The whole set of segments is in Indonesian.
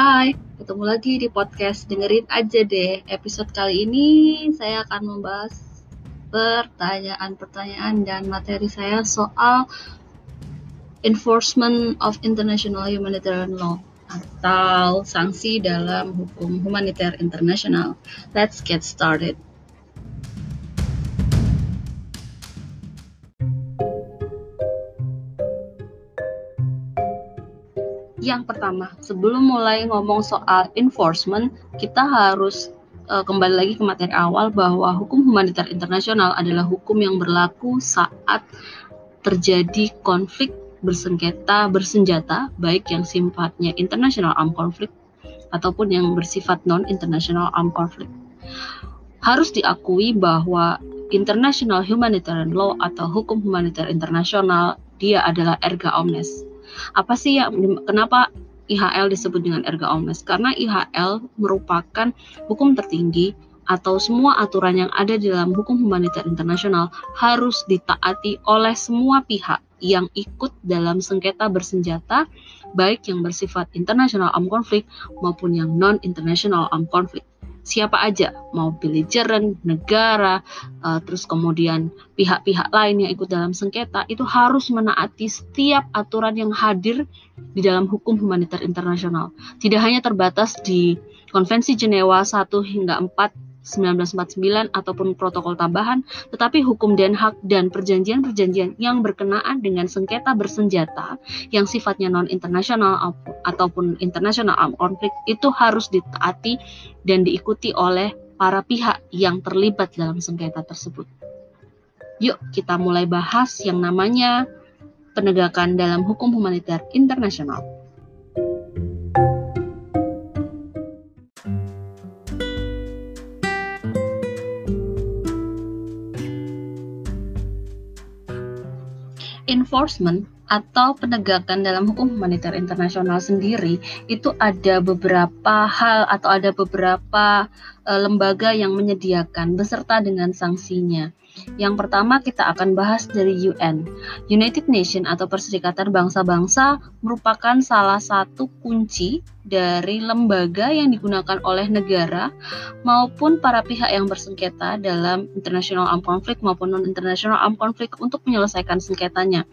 Hai, ketemu lagi di podcast Dengerin aja deh. Episode kali ini saya akan membahas pertanyaan-pertanyaan dan materi saya soal enforcement of international humanitarian law atau sanksi dalam hukum humaniter internasional. Let's get started. Yang pertama, sebelum mulai ngomong soal enforcement, kita harus uh, kembali lagi ke materi awal bahwa hukum humaniter internasional adalah hukum yang berlaku saat terjadi konflik bersengketa bersenjata, baik yang sifatnya international armed conflict ataupun yang bersifat non international armed conflict. Harus diakui bahwa international humanitarian law atau hukum humaniter internasional dia adalah erga omnes apa sih yang kenapa IHL disebut dengan erga omnes? Karena IHL merupakan hukum tertinggi atau semua aturan yang ada di dalam hukum humaniter internasional harus ditaati oleh semua pihak yang ikut dalam sengketa bersenjata, baik yang bersifat international armed conflict maupun yang non-international armed conflict siapa aja, mau belligerent, negara, uh, terus kemudian pihak-pihak lain yang ikut dalam sengketa itu harus menaati setiap aturan yang hadir di dalam hukum humaniter internasional. Tidak hanya terbatas di Konvensi Jenewa 1 hingga 4 1949 ataupun protokol tambahan, tetapi hukum Den Haag dan perjanjian-perjanjian yang berkenaan dengan sengketa bersenjata yang sifatnya non-internasional ataupun international armed conflict itu harus ditaati dan diikuti oleh para pihak yang terlibat dalam sengketa tersebut. Yuk kita mulai bahas yang namanya penegakan dalam hukum humaniter internasional. Enforcement atau penegakan dalam hukum humaniter internasional sendiri itu ada beberapa hal atau ada beberapa lembaga yang menyediakan beserta dengan sanksinya. Yang pertama kita akan bahas dari UN. United Nations atau Perserikatan Bangsa-Bangsa merupakan salah satu kunci dari lembaga yang digunakan oleh negara maupun para pihak yang bersengketa dalam international armed conflict maupun non-international armed conflict untuk menyelesaikan sengketanya.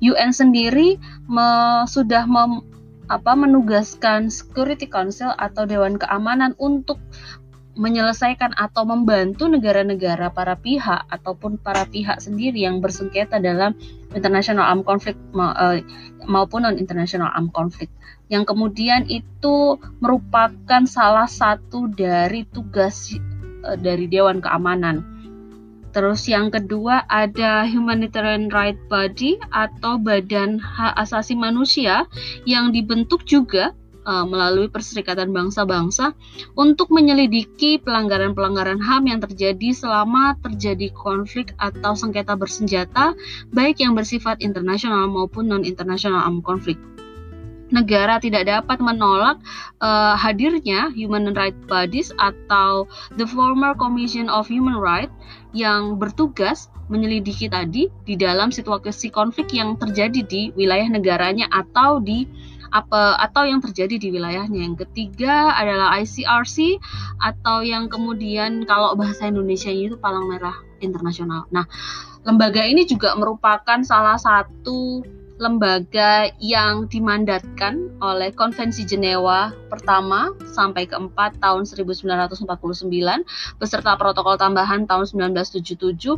UN sendiri me, sudah mem, apa menugaskan Security Council atau Dewan Keamanan untuk menyelesaikan atau membantu negara-negara para pihak ataupun para pihak sendiri yang bersengketa dalam international armed conflict eh, maupun non international armed conflict yang kemudian itu merupakan salah satu dari tugas eh, dari Dewan Keamanan. Terus yang kedua ada Humanitarian Right Body atau Badan Hak Asasi Manusia yang dibentuk juga uh, melalui Perserikatan Bangsa-Bangsa untuk menyelidiki pelanggaran-pelanggaran HAM yang terjadi selama terjadi konflik atau sengketa bersenjata, baik yang bersifat internasional maupun non-internasional armed conflict negara tidak dapat menolak uh, hadirnya human rights bodies atau the former Commission of Human Rights yang bertugas menyelidiki tadi di dalam situasi konflik yang terjadi di wilayah negaranya atau di apa atau yang terjadi di wilayahnya. Yang ketiga adalah ICRC atau yang kemudian kalau bahasa Indonesia itu Palang Merah Internasional. Nah, lembaga ini juga merupakan salah satu lembaga yang dimandatkan oleh Konvensi Jenewa pertama sampai keempat tahun 1949 beserta protokol tambahan tahun 1977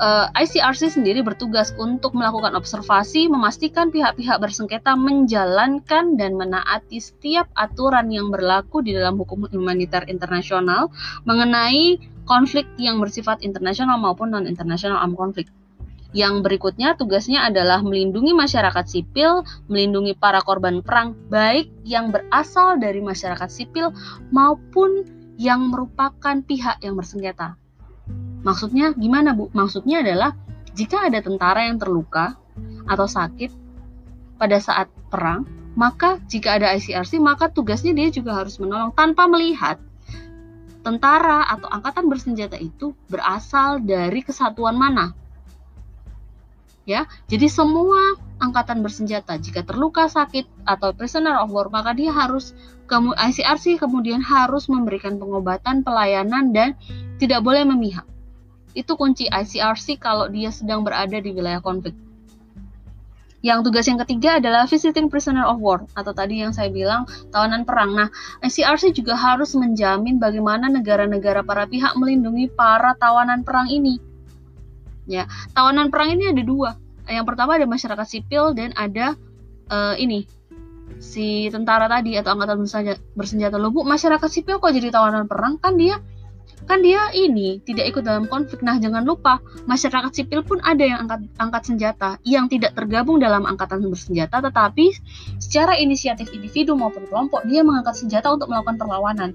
eh, ICRC sendiri bertugas untuk melakukan observasi, memastikan pihak-pihak bersengketa menjalankan dan menaati setiap aturan yang berlaku di dalam hukum humaniter internasional mengenai konflik yang bersifat internasional maupun non-internasional armed conflict. Yang berikutnya tugasnya adalah melindungi masyarakat sipil, melindungi para korban perang, baik yang berasal dari masyarakat sipil maupun yang merupakan pihak yang bersengketa. Maksudnya gimana Bu? Maksudnya adalah jika ada tentara yang terluka atau sakit pada saat perang, maka jika ada ICRC, maka tugasnya dia juga harus menolong tanpa melihat tentara atau angkatan bersenjata itu berasal dari kesatuan mana. Ya, jadi semua angkatan bersenjata. Jika terluka, sakit, atau prisoner of war, maka dia harus ICRC kemudian harus memberikan pengobatan, pelayanan, dan tidak boleh memihak. Itu kunci ICRC kalau dia sedang berada di wilayah konflik. Yang tugas yang ketiga adalah visiting prisoner of war atau tadi yang saya bilang tawanan perang. Nah, ICRC juga harus menjamin bagaimana negara-negara para pihak melindungi para tawanan perang ini. Ya, tawanan perang ini ada dua. Yang pertama ada masyarakat sipil dan ada uh, ini si tentara tadi atau angkatan bersenjata, bersenjata lubuk. Masyarakat sipil kok jadi tawanan perang kan dia kan dia ini tidak ikut dalam konflik. Nah, jangan lupa masyarakat sipil pun ada yang angkat angkat senjata yang tidak tergabung dalam angkatan bersenjata tetapi secara inisiatif individu maupun kelompok dia mengangkat senjata untuk melakukan perlawanan.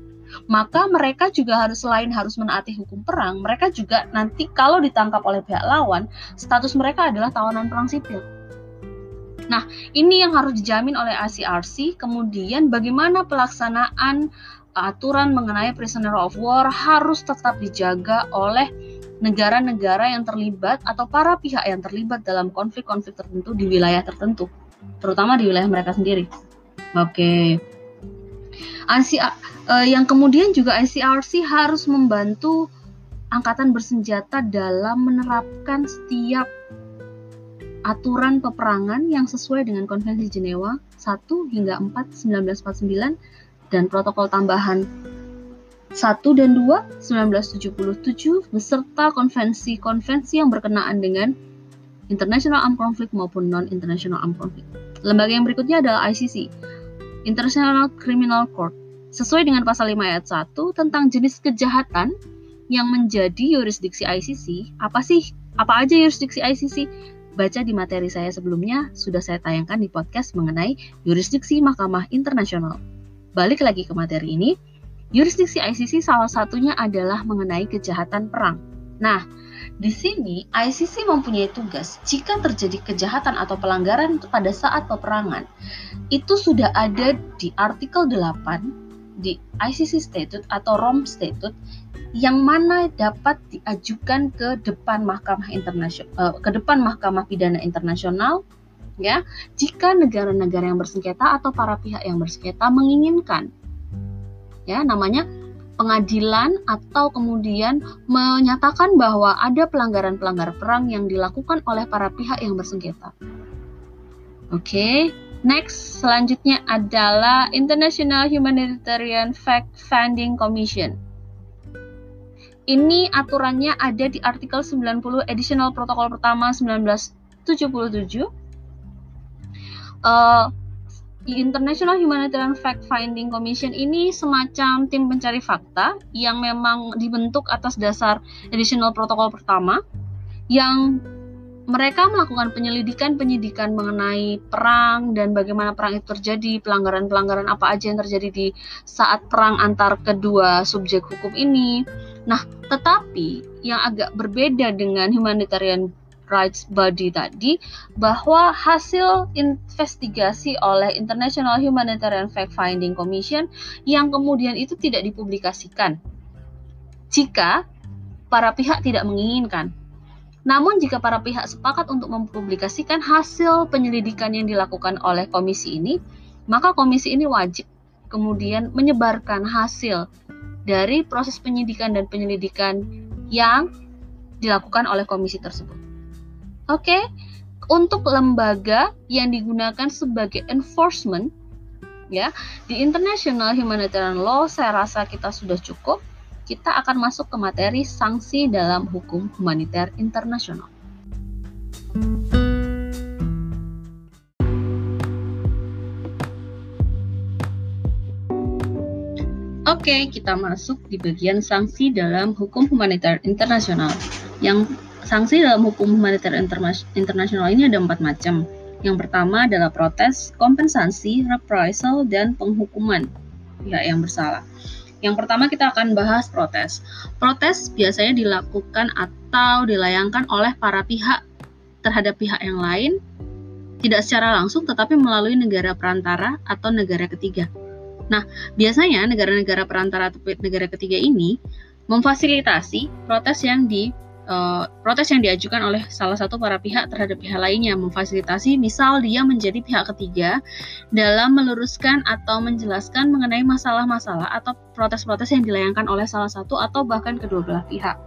Maka mereka juga harus selain harus menaati hukum perang, mereka juga nanti kalau ditangkap oleh pihak lawan, status mereka adalah tawanan perang sipil. Nah, ini yang harus dijamin oleh ICRC. Kemudian bagaimana pelaksanaan aturan mengenai prisoner of war harus tetap dijaga oleh negara-negara yang terlibat atau para pihak yang terlibat dalam konflik-konflik tertentu di wilayah tertentu, terutama di wilayah mereka sendiri. Oke. Okay. uh, yang kemudian juga ICRC harus membantu angkatan bersenjata dalam menerapkan setiap aturan peperangan yang sesuai dengan Konvensi Jenewa 1 hingga 4 1949 dan protokol tambahan 1 dan 2 1977 beserta konvensi-konvensi yang berkenaan dengan International Armed Conflict maupun Non-International Armed Conflict. Lembaga yang berikutnya adalah ICC, International Criminal Court. Sesuai dengan pasal 5 ayat 1 tentang jenis kejahatan yang menjadi yurisdiksi ICC, apa sih? Apa aja yurisdiksi ICC? Baca di materi saya sebelumnya, sudah saya tayangkan di podcast mengenai yurisdiksi Mahkamah Internasional balik lagi ke materi ini, yurisdiksi ICC salah satunya adalah mengenai kejahatan perang. Nah, di sini ICC mempunyai tugas jika terjadi kejahatan atau pelanggaran pada saat peperangan. Itu sudah ada di artikel 8 di ICC Statute atau Rome Statute yang mana dapat diajukan ke depan Mahkamah Internasional uh, ke depan Mahkamah Pidana Internasional ya jika negara-negara yang bersengketa atau para pihak yang bersengketa menginginkan ya namanya pengadilan atau kemudian menyatakan bahwa ada pelanggaran-pelanggaran perang yang dilakukan oleh para pihak yang bersengketa. Oke, okay. next selanjutnya adalah International Humanitarian Fact Finding Commission. Ini aturannya ada di artikel 90 Additional Protokol pertama 1977 uh, International Humanitarian Fact Finding Commission ini semacam tim pencari fakta yang memang dibentuk atas dasar additional protokol pertama yang mereka melakukan penyelidikan penyidikan mengenai perang dan bagaimana perang itu terjadi, pelanggaran-pelanggaran apa aja yang terjadi di saat perang antar kedua subjek hukum ini. Nah, tetapi yang agak berbeda dengan humanitarian Rights Body tadi bahwa hasil investigasi oleh International Humanitarian Fact Finding Commission yang kemudian itu tidak dipublikasikan jika para pihak tidak menginginkan. Namun jika para pihak sepakat untuk mempublikasikan hasil penyelidikan yang dilakukan oleh komisi ini, maka komisi ini wajib kemudian menyebarkan hasil dari proses penyidikan dan penyelidikan yang dilakukan oleh komisi tersebut. Oke, okay? untuk lembaga yang digunakan sebagai enforcement ya di international humanitarian law saya rasa kita sudah cukup. Kita akan masuk ke materi sanksi dalam hukum humaniter internasional. Oke, kita masuk di bagian sanksi dalam hukum humaniter internasional. Yang Sanksi dalam hukum humaniter internasional ini ada empat macam. Yang pertama adalah protes, kompensasi, reprisal, dan penghukuman pihak yang bersalah. Yang pertama kita akan bahas protes. Protes biasanya dilakukan atau dilayangkan oleh para pihak terhadap pihak yang lain, tidak secara langsung tetapi melalui negara perantara atau negara ketiga. Nah, biasanya negara-negara perantara atau negara ketiga ini memfasilitasi protes yang di uh, protes yang diajukan oleh salah satu para pihak terhadap pihak lainnya memfasilitasi misal dia menjadi pihak ketiga dalam meluruskan atau menjelaskan mengenai masalah-masalah atau protes-protes yang dilayangkan oleh salah satu atau bahkan kedua belah pihak.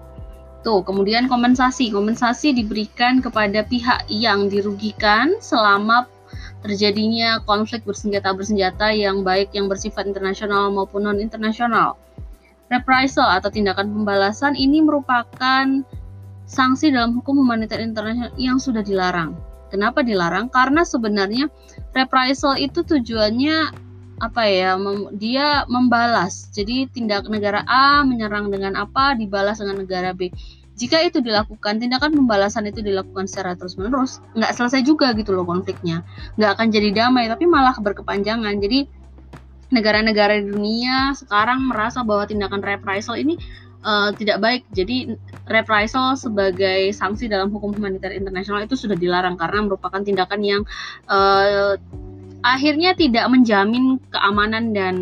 Tuh, kemudian kompensasi. Kompensasi diberikan kepada pihak yang dirugikan selama terjadinya konflik bersenjata-bersenjata yang baik yang bersifat internasional maupun non-internasional. Reprisal atau tindakan pembalasan ini merupakan sanksi dalam hukum humaniter internasional yang sudah dilarang. Kenapa dilarang? Karena sebenarnya reprisal itu tujuannya apa ya mem, dia membalas. Jadi tindak negara A menyerang dengan apa? Dibalas dengan negara B. Jika itu dilakukan tindakan pembalasan itu dilakukan secara terus menerus nggak selesai juga gitu loh konfliknya. Nggak akan jadi damai tapi malah berkepanjangan. Jadi negara-negara dunia sekarang merasa bahwa tindakan reprisal ini uh, tidak baik jadi reprisal sebagai sanksi dalam hukum humaniter internasional itu sudah dilarang karena merupakan tindakan yang uh, akhirnya tidak menjamin keamanan dan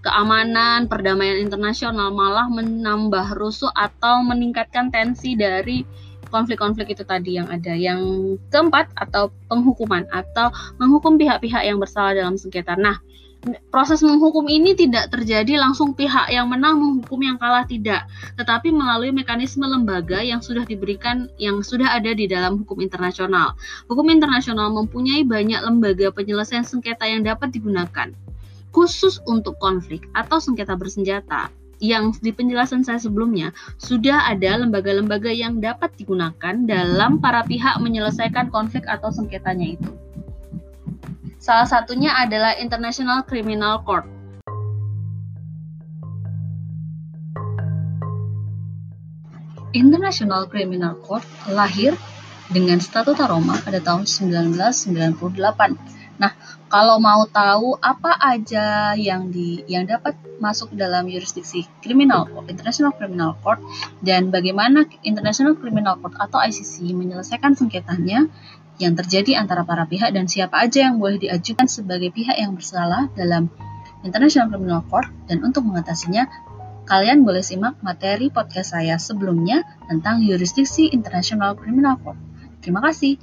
keamanan perdamaian internasional malah menambah rusuh atau meningkatkan tensi dari konflik-konflik itu tadi yang ada. Yang keempat atau penghukuman atau menghukum pihak-pihak yang bersalah dalam sengketa. Nah, proses menghukum ini tidak terjadi langsung pihak yang menang menghukum yang kalah tidak, tetapi melalui mekanisme lembaga yang sudah diberikan yang sudah ada di dalam hukum internasional. Hukum internasional mempunyai banyak lembaga penyelesaian sengketa yang dapat digunakan khusus untuk konflik atau sengketa bersenjata. Yang di penjelasan saya sebelumnya sudah ada lembaga-lembaga yang dapat digunakan dalam para pihak menyelesaikan konflik atau sengketanya itu. Salah satunya adalah International Criminal Court. International Criminal Court lahir dengan Statuta Roma pada tahun 1998. Nah, kalau mau tahu apa aja yang di yang dapat masuk dalam yurisdiksi kriminal court, International Criminal Court dan bagaimana International Criminal Court atau ICC menyelesaikan sengketanya, yang terjadi antara para pihak dan siapa aja yang boleh diajukan sebagai pihak yang bersalah dalam International Criminal Court dan untuk mengatasinya kalian boleh simak materi podcast saya sebelumnya tentang yurisdiksi International Criminal Court. Terima kasih.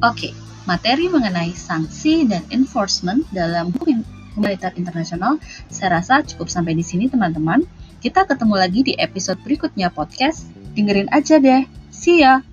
Oke, materi mengenai sanksi dan enforcement dalam hukum humaniter internasional. Saya rasa cukup sampai di sini teman-teman. Kita ketemu lagi di episode berikutnya podcast. Dengerin aja deh. See ya!